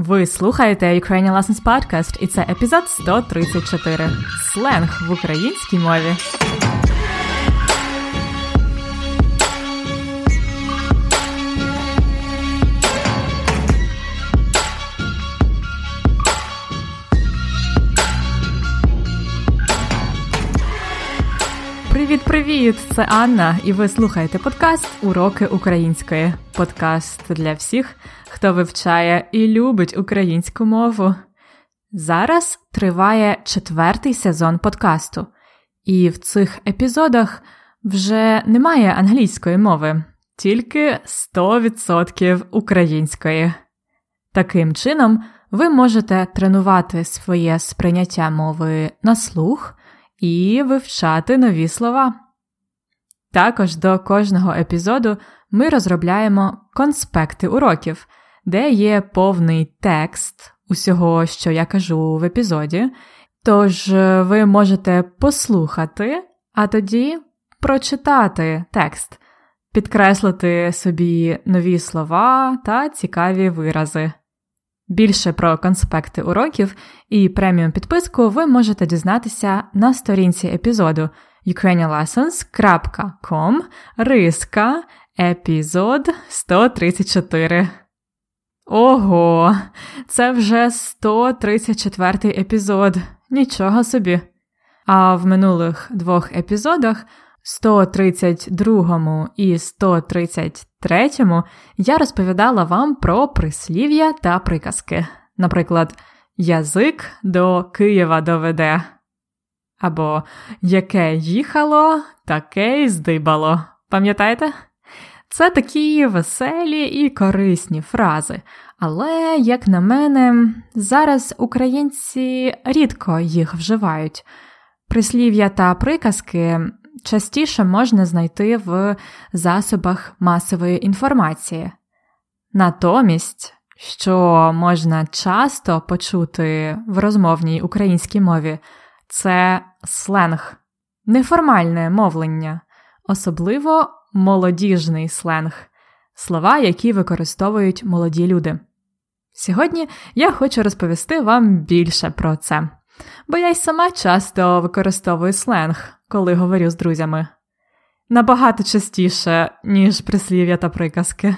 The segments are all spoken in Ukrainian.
Ви слухаєте Ukrainian Lessons Podcast і це епізод 134. Сленг в українській мові. Привіт-привіт! Це Анна, і ви слухаєте подкаст Уроки української. Подкаст для всіх, хто вивчає і любить українську мову. Зараз триває четвертий сезон подкасту, і в цих епізодах вже немає англійської мови, тільки 100% української. Таким чином, ви можете тренувати своє сприйняття мови на слух і вивчати нові слова. Також до кожного епізоду ми розробляємо конспекти уроків, де є повний текст усього, що я кажу в епізоді. Тож ви можете послухати, а тоді прочитати текст, підкреслити собі нові слова та цікаві вирази. Більше про конспекти уроків і преміум підписку ви можете дізнатися на сторінці епізоду ukrainianlessons.com риска епізод 134. Ого, це вже 134 епізод. Нічого собі. А в минулих двох епізодах 132 і 133 я розповідала вам про прислів'я та приказки. Наприклад, язик до Києва доведе. Або яке їхало, таке й здибало. Пам'ятаєте? Це такі веселі і корисні фрази. Але, як на мене, зараз українці рідко їх вживають. Прислів'я та приказки частіше можна знайти в засобах масової інформації. Натомість, що можна часто почути в розмовній українській мові, це сленг, неформальне мовлення, особливо молодіжний сленг, слова, які використовують молоді люди. Сьогодні я хочу розповісти вам більше про це, бо я й сама часто використовую сленг, коли говорю з друзями. Набагато частіше, ніж прислів'я та приказки.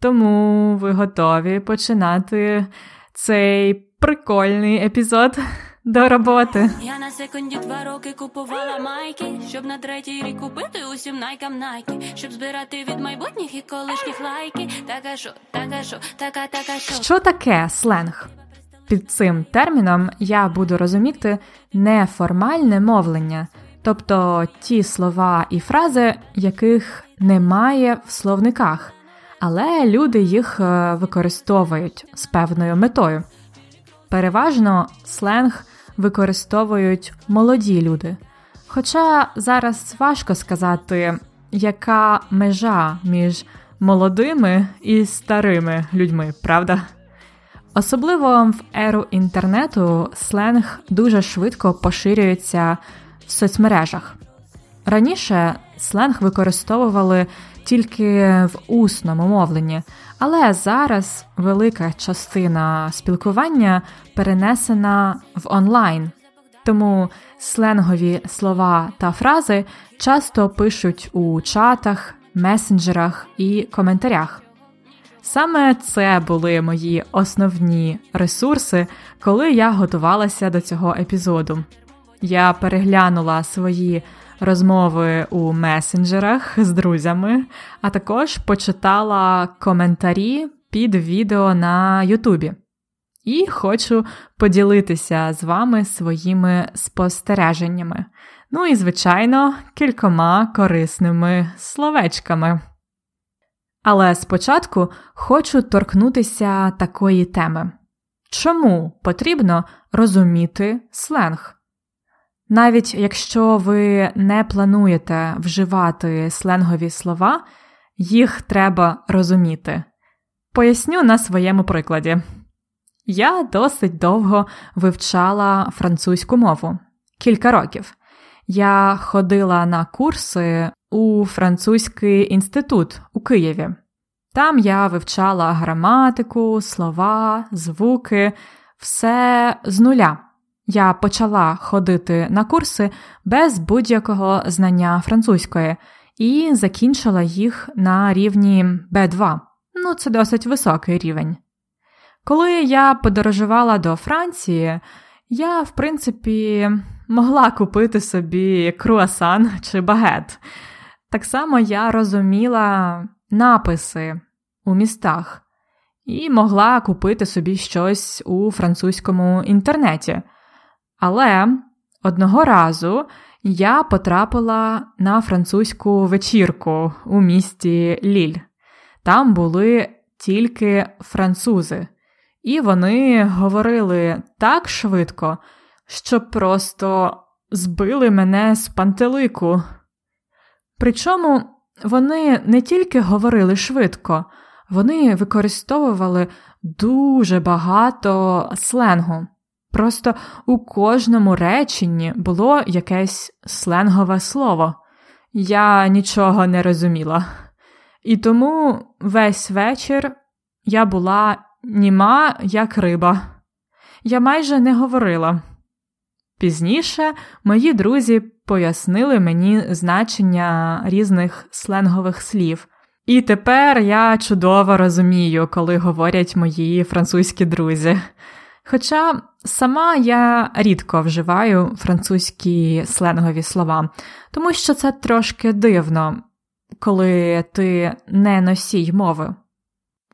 Тому ви готові починати цей прикольний епізод до роботи. Я на секунді два роки купувала майки, щоб на третій рік купити усім найкам найки, щоб збирати від майбутніх і колишніх лайки. Така що, така що, така, така що. Що таке сленг? Під цим терміном я буду розуміти неформальне мовлення, тобто ті слова і фрази, яких немає в словниках, але люди їх е, використовують з певною метою. Переважно сленг використовують молоді люди. Хоча зараз важко сказати, яка межа між молодими і старими людьми, правда? Особливо в еру інтернету сленг дуже швидко поширюється в соцмережах. Раніше сленг використовували тільки в усному мовленні, але зараз велика частина спілкування перенесена в онлайн, тому сленгові слова та фрази часто пишуть у чатах, месенджерах і коментарях. Саме це були мої основні ресурси, коли я готувалася до цього епізоду. Я переглянула свої розмови у месенджерах з друзями, а також почитала коментарі під відео на Ютубі. І хочу поділитися з вами своїми спостереженнями. Ну і, звичайно, кількома корисними словечками. Але спочатку хочу торкнутися такої теми. Чому потрібно розуміти сленг? Навіть якщо ви не плануєте вживати сленгові слова, їх треба розуміти. Поясню на своєму прикладі. Я досить довго вивчала французьку мову кілька років. Я ходила на курси у французький інститут у Києві. Там я вивчала граматику, слова, звуки, все з нуля. Я почала ходити на курси без будь-якого знання французької і закінчила їх на рівні B2. Ну, це досить високий рівень. Коли я подорожувала до Франції, я, в принципі, могла купити собі круасан чи багет. Так само я розуміла написи у містах і могла купити собі щось у французькому інтернеті. Але одного разу я потрапила на французьку вечірку у місті Ліль. Там були тільки французи, і вони говорили так швидко, що просто збили мене з пантелику. Причому вони не тільки говорили швидко, вони використовували дуже багато сленгу. Просто у кожному реченні було якесь сленгове слово. Я нічого не розуміла. І тому весь вечір я була німа, як риба. Я майже не говорила. Пізніше мої друзі пояснили мені значення різних сленгових слів. І тепер я чудово розумію, коли говорять мої французькі друзі. Хоча сама я рідко вживаю французькі сленгові слова, тому що це трошки дивно, коли ти не носій мови.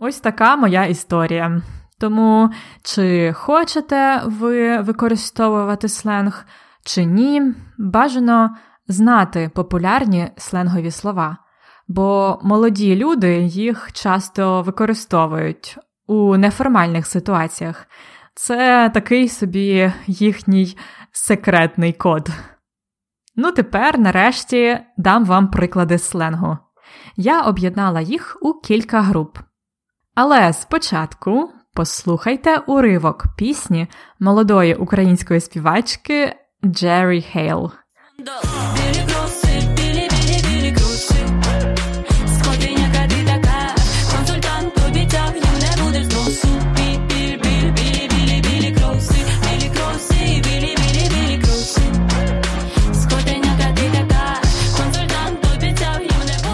Ось така моя історія. Тому чи хочете ви використовувати сленг, чи ні, бажано знати популярні сленгові слова, бо молоді люди їх часто використовують у неформальних ситуаціях. Це такий собі їхній секретний код. Ну, тепер, нарешті, дам вам приклади сленгу. Я об'єднала їх у кілька груп. Але спочатку послухайте уривок пісні молодої української співачки Джері Хейл.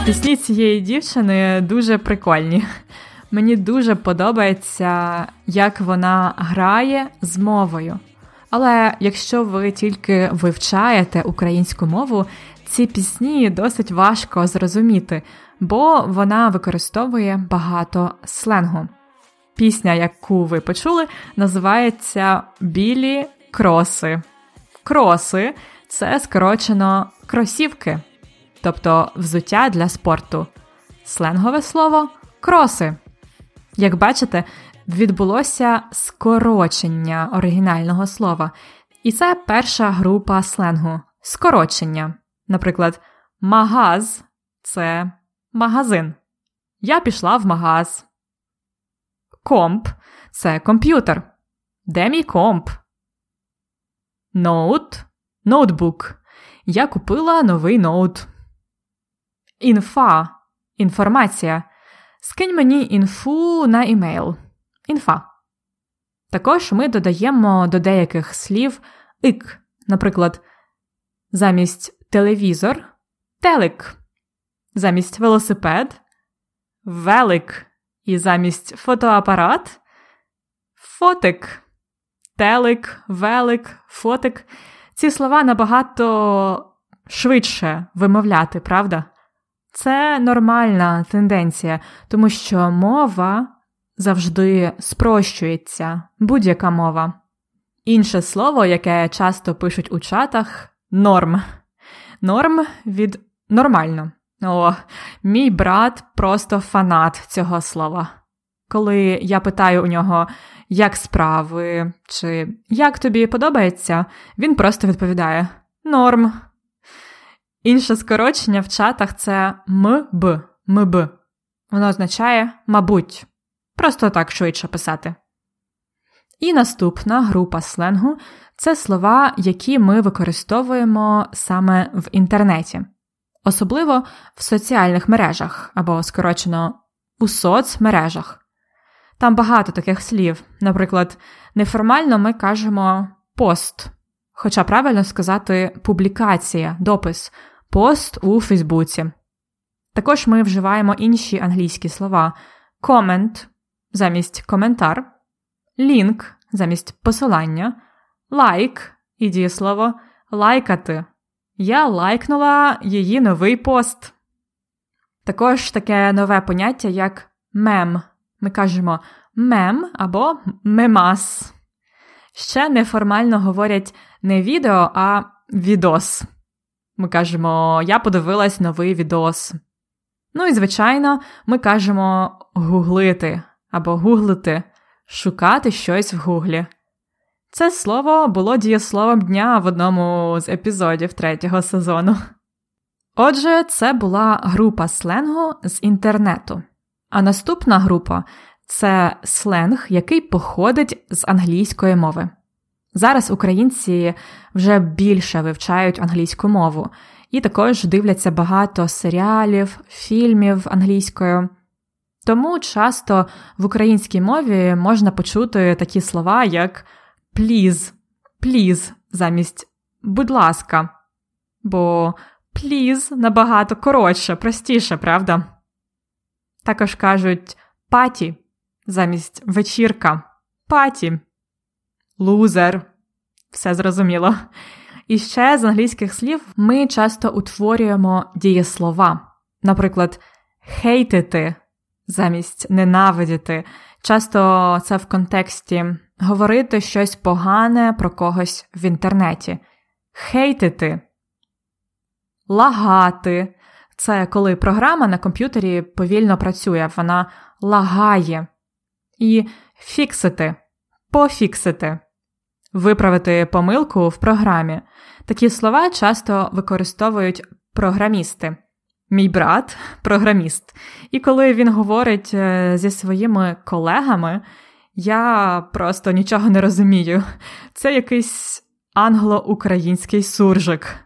Пісні цієї дівчини дуже прикольні. Мені дуже подобається, як вона грає з мовою. Але якщо ви тільки вивчаєте українську мову, ці пісні досить важко зрозуміти, бо вона використовує багато сленгу. Пісня, яку ви почули, називається Білі кроси. Кроси це скорочено кросівки, тобто взуття для спорту. Сленгове слово кроси. Як бачите, відбулося скорочення оригінального слова, і це перша група сленгу скорочення. Наприклад, магаз це магазин. Я пішла в магаз. Комп це комп'ютер. Де мій комп? Ноут ноутбук. Я купила новий ноут. Інфа інформація. Скинь мені інфу на імейл. Інфа. Також ми додаємо до деяких слів ик. Наприклад, замість телевізор телек, замість велосипед велик. І замість фотоапарат фотик. Телек, велик, фотик. Ці слова набагато швидше вимовляти, правда? Це нормальна тенденція, тому що мова завжди спрощується, будь-яка мова. Інше слово, яке часто пишуть у чатах норм. Норм від нормально. О, мій брат просто фанат цього слова. Коли я питаю у нього, як справи, чи як тобі подобається, він просто відповідає норм. Інше скорочення в чатах це МБ. МБ. Воно означає мабуть. Просто так швидше писати. І наступна група сленгу це слова, які ми використовуємо саме в інтернеті, особливо в соціальних мережах або скорочено у соцмережах. Там багато таких слів. Наприклад, неформально ми кажемо пост, хоча правильно сказати публікація, допис, пост у Фейсбуці. Також ми вживаємо інші англійські слова: comment замість коментар, лінк замість посилання, лайк і дієслово лайкати. Я лайкнула її новий пост. Також таке нове поняття, як мем. Ми кажемо мем або мемас. Ще неформально говорять не відео, а відос. Ми кажемо, я подивилась новий відос. Ну і, звичайно, ми кажемо гуглити або гуглити, шукати щось в гуглі. Це слово було дієсловом дня в одному з епізодів третього сезону. Отже, це була група сленгу з інтернету. А наступна група це сленг, який походить з англійської мови. Зараз українці вже більше вивчають англійську мову і також дивляться багато серіалів, фільмів англійською. Тому часто в українській мові можна почути такі слова, як please, please замість будь ласка, бо please набагато коротше, простіше, правда? Також кажуть паті замість вечірка, паті, лузер. Все зрозуміло. І ще з англійських слів ми часто утворюємо дієслова. Наприклад, хейтити замість ненавидіти. Часто це в контексті говорити щось погане про когось в інтернеті, хейтити, лагати. Це коли програма на комп'ютері повільно працює, вона лагає. І фіксити, пофіксити, виправити помилку в програмі. Такі слова часто використовують програмісти. Мій брат програміст. І коли він говорить е, зі своїми колегами, я просто нічого не розумію. Це якийсь англо-український суржик.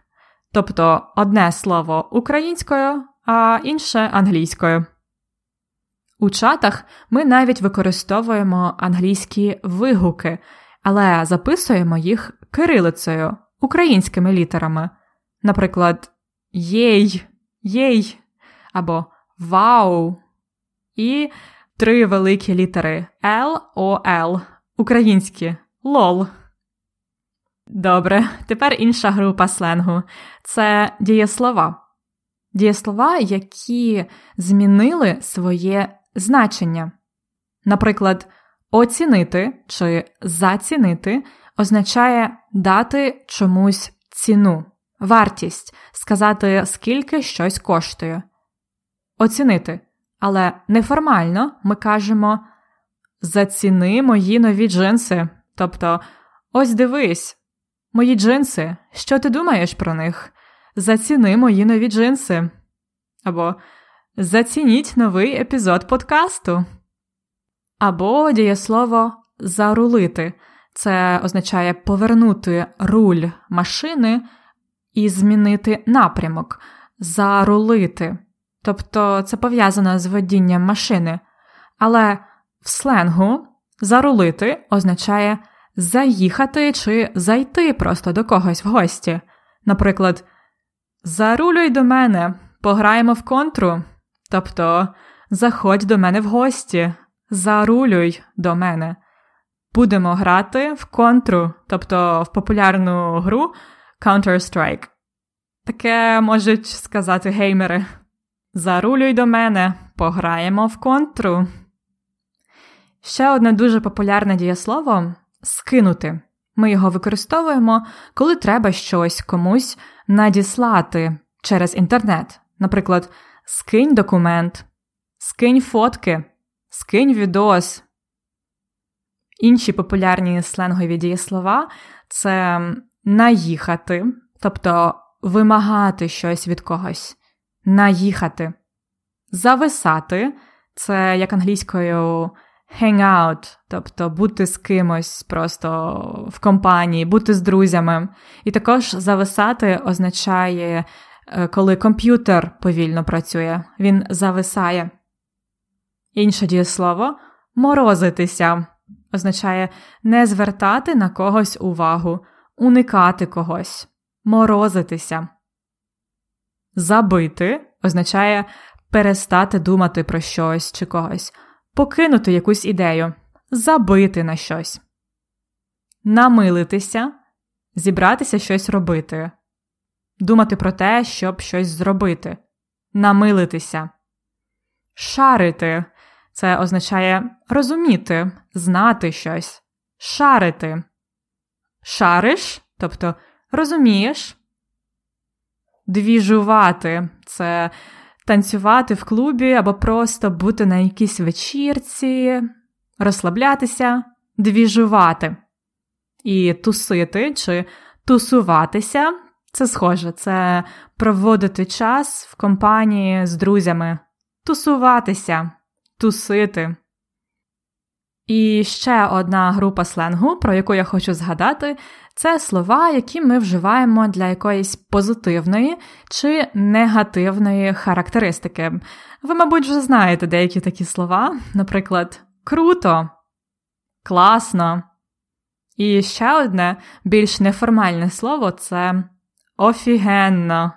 Тобто одне слово українською, а інше англійською. У чатах ми навіть використовуємо англійські вигуки, але записуємо їх кирилицею, українськими літерами. Наприклад, єй, єй або вау. І три великі літери Л, О, Л. Українські лол. Добре, тепер інша група сленгу це дієслова. Дієслова, які змінили своє значення. Наприклад, оцінити чи зацінити означає дати чомусь ціну, вартість, сказати, скільки щось коштує. Оцінити. Але неформально ми кажемо заціни мої нові джинси. Тобто, ось дивись, мої джинси, що ти думаєш про них? Заціни мої нові джинси. Або Зацініть новий епізод подкасту. Або дієслово зарулити. Це означає повернути руль машини і змінити напрямок, зарулити. Тобто це пов'язано з водінням машини. Але в сленгу зарулити означає заїхати чи зайти просто до когось в гості. Наприклад, зарулюй до мене, пограємо в контру. Тобто заходь до мене в гості, зарулюй до мене. Будемо грати в контру, тобто в популярну гру Counter-Strike. Таке можуть сказати геймери. Зарулюй до мене, пограємо в контру. Ще одне дуже популярне дієслово скинути. Ми його використовуємо, коли треба щось комусь надіслати через інтернет. Наприклад, скинь документ, скинь фотки, скинь відос. Інші популярні сленгові дієслова це наїхати, тобто вимагати щось від когось, наїхати, зависати це як англійською hang out, тобто бути з кимось просто в компанії, бути з друзями. І також зависати означає коли комп'ютер повільно працює, він зависає. Інше дієслово морозитися означає не звертати на когось увагу, уникати когось, морозитися. Забити означає перестати думати про щось чи когось, покинути якусь ідею, забити на щось, намилитися, зібратися щось робити, думати про те, щоб щось зробити, намилитися, шарити це означає розуміти, знати щось, шарити. Шариш, тобто розумієш. Двіжувати це танцювати в клубі або просто бути на якійсь вечірці, розслаблятися, двіжувати. І тусити чи тусуватися це схоже, це проводити час в компанії з друзями, тусуватися тусити. І ще одна група сленгу, про яку я хочу згадати, це слова, які ми вживаємо для якоїсь позитивної чи негативної характеристики. Ви, мабуть, вже знаєте деякі такі слова, наприклад, круто, класно. І ще одне більш неформальне слово це офігенно.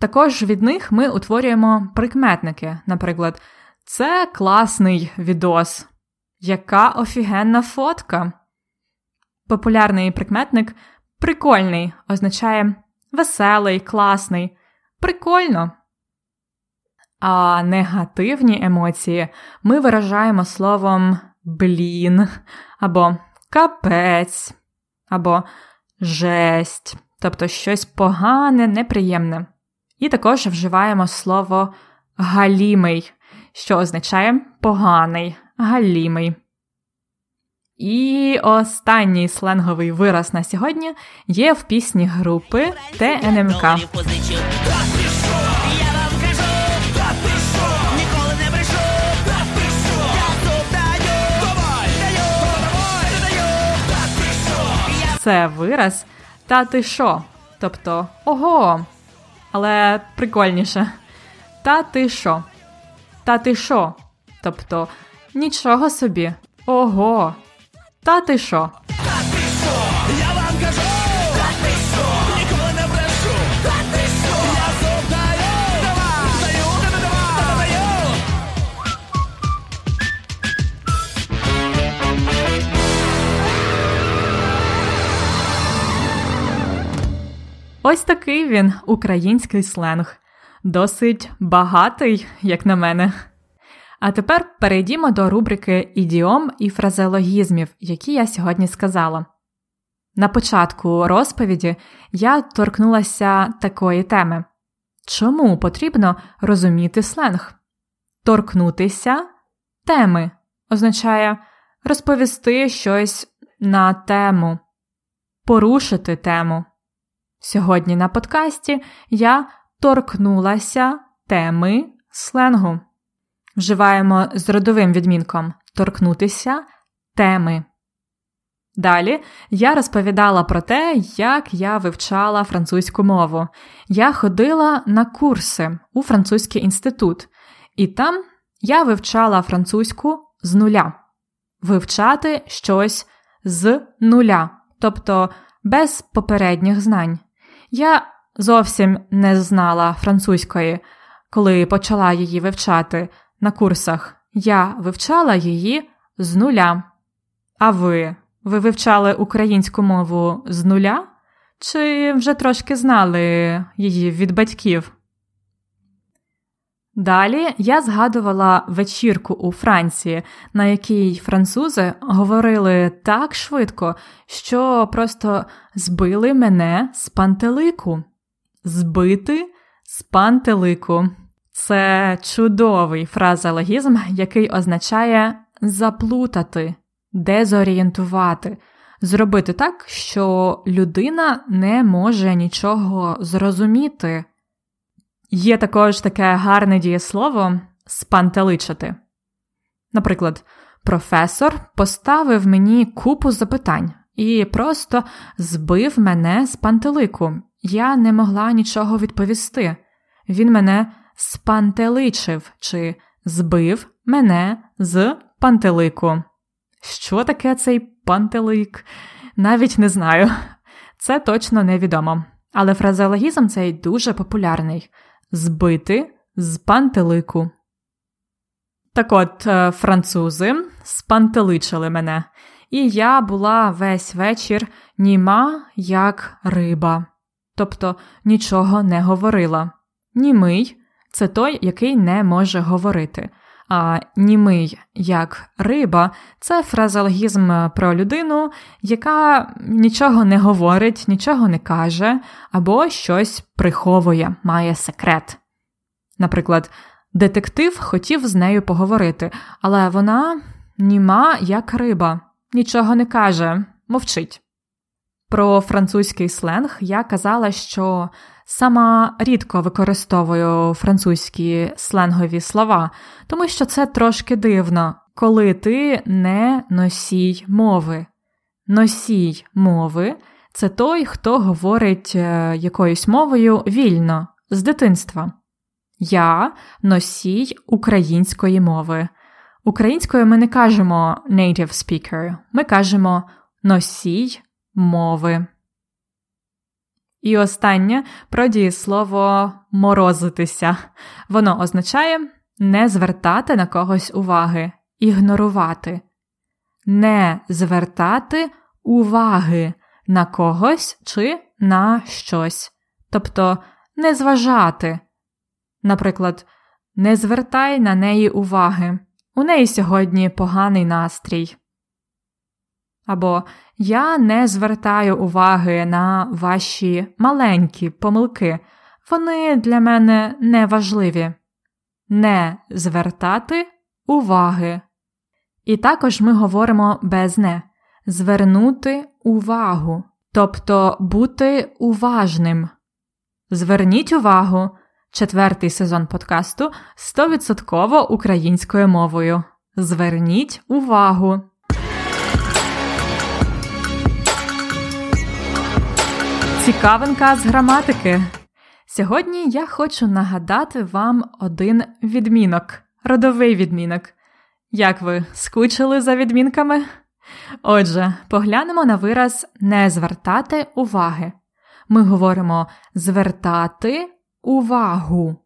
Також від них ми утворюємо прикметники, наприклад, це класний відос. Яка офігенна фотка. Популярний прикметник прикольний означає веселий, класний, прикольно. А негативні емоції ми виражаємо словом блін, або капець, або жесть, тобто щось погане, неприємне. І також вживаємо слово галімий, що означає поганий, галімий. І останній сленговий вираз на сьогодні є в пісні групи ТНМК. Це вираз та ти шо, тобто ого, але прикольніше. Та ти шо. Та ти що? Тобто нічого собі. Ого. Та ти що? Ось такий він український сленг досить багатий, як на мене. А тепер перейдімо до рубрики ідіом і фразеологізмів, які я сьогодні сказала. На початку розповіді я торкнулася такої теми чому потрібно розуміти сленг? Торкнутися теми означає розповісти щось на тему, порушити тему. Сьогодні на подкасті я торкнулася теми сленгу. Вживаємо з родовим відмінком торкнутися теми. Далі я розповідала про те, як я вивчала французьку мову. Я ходила на курси у французький інститут, і там я вивчала французьку з нуля, вивчати щось з нуля, тобто без попередніх знань. Я зовсім не знала французької, коли почала її вивчати на курсах. Я вивчала її з нуля. А ви? Ви вивчали українську мову з нуля? Чи вже трошки знали її від батьків? Далі я згадувала вечірку у Франції, на якій французи говорили так швидко, що просто збили мене з пантелику збити з пантелику. Це чудовий фразеологізм, який означає заплутати, дезорієнтувати, зробити так, що людина не може нічого зрозуміти. Є також таке гарне дієслово спантеличити. Наприклад, професор поставив мені купу запитань і просто збив мене з пантелику. Я не могла нічого відповісти. Він мене спантеличив чи збив мене з пантелику. Що таке цей пантелик? Навіть не знаю. Це точно невідомо. Але фразеологізм цей дуже популярний збити з пантелику. Так от, е, французи спантеличили мене, і я була весь вечір німа, як риба, тобто нічого не говорила. Німий це той, який не може говорити. А німий як риба це фразеологізм про людину, яка нічого не говорить, нічого не каже або щось приховує, має секрет. Наприклад, детектив хотів з нею поговорити, але вона німа як риба, нічого не каже, мовчить. Про французький сленг я казала, що сама рідко використовую французькі сленгові слова, тому що це трошки дивно, коли ти не носій мови. Носій мови це той, хто говорить е, якоюсь мовою вільно, з дитинства. Я носій української мови. Українською ми не кажемо native speaker, ми кажемо носій мови. І останнє про дієслово морозитися. Воно означає не звертати на когось уваги, ігнорувати, не звертати уваги на когось чи на щось, тобто не зважати. Наприклад, не звертай на неї уваги. У неї сьогодні поганий настрій. Або я не звертаю уваги на ваші маленькі помилки, вони для мене не важливі. Не звертати уваги. І також ми говоримо без не звернути увагу, тобто бути уважним. Зверніть увагу, четвертий сезон подкасту 100% українською мовою. Зверніть увагу. Цікавинка з граматики. Сьогодні я хочу нагадати вам один відмінок, родовий відмінок. Як ви скучили за відмінками? Отже, поглянемо на вираз не звертати уваги. Ми говоримо звертати увагу,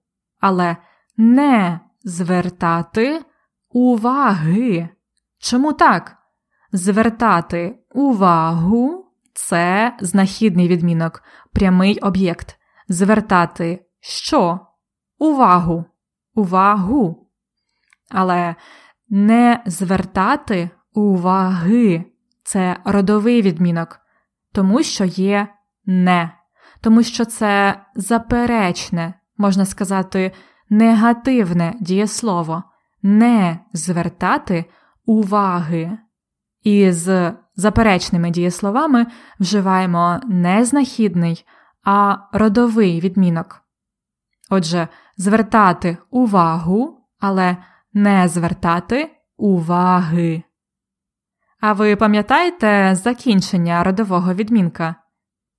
але не звертати уваги. Чому так? Звертати увагу це знахідний відмінок, прямий об'єкт. Звертати що? Увагу. Увагу. Але не звертати уваги це родовий відмінок, тому що є не, тому що це заперечне, можна сказати, негативне дієслово, не звертати уваги. І з заперечними дієсловами вживаємо не знахідний, а родовий відмінок. Отже, звертати увагу, але не звертати уваги. А ви пам'ятаєте закінчення родового відмінка?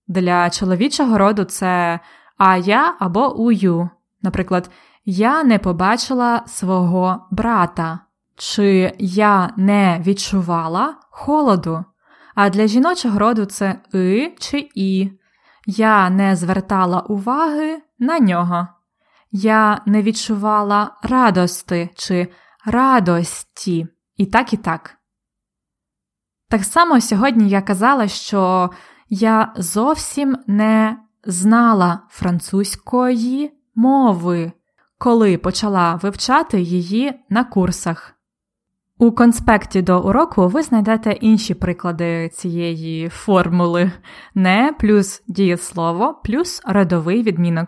Для чоловічого роду це а я або ую. Наприклад, я не побачила свого брата, чи я не відчувала холоду. А для жіночого роду це и чи і. Я не звертала уваги на нього. Я не відчувала радости чи радості. І так, і так. Так само сьогодні я казала, що я зовсім не знала французької мови, коли почала вивчати її на курсах. У конспекті до уроку ви знайдете інші приклади цієї формули не плюс дієслово плюс родовий відмінок.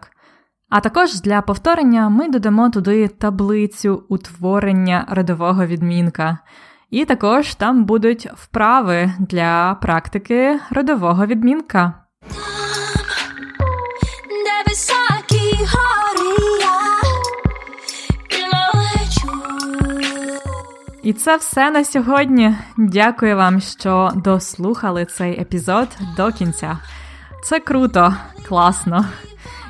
А також для повторення ми додамо туди таблицю утворення родового відмінка. І також там будуть вправи для практики родового відмінка. І це все на сьогодні. Дякую вам, що дослухали цей епізод до кінця. Це круто, класно.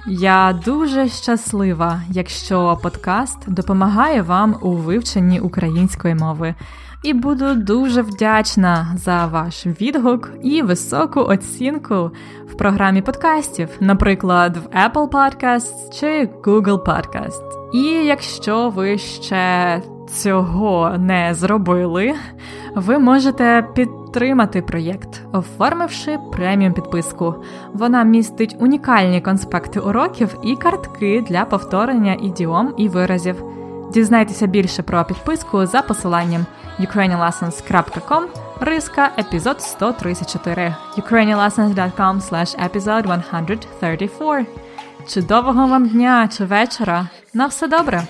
Я дуже щаслива, якщо подкаст допомагає вам у вивченні української мови. І буду дуже вдячна за ваш відгук і високу оцінку в програмі подкастів, наприклад, в Apple Podcasts чи Google Podcast. І якщо ви ще цього не зробили, ви можете підтримати проєкт, оформивши преміум підписку. Вона містить унікальні конспекти уроків і картки для повторення ідіом і виразів. Дізнайтеся більше про підписку за посиланням ukrainianlessons.com риска епізод 134 ukrainianlessons.com slash episode 134 Чудового вам дня чи вечора! На все добре!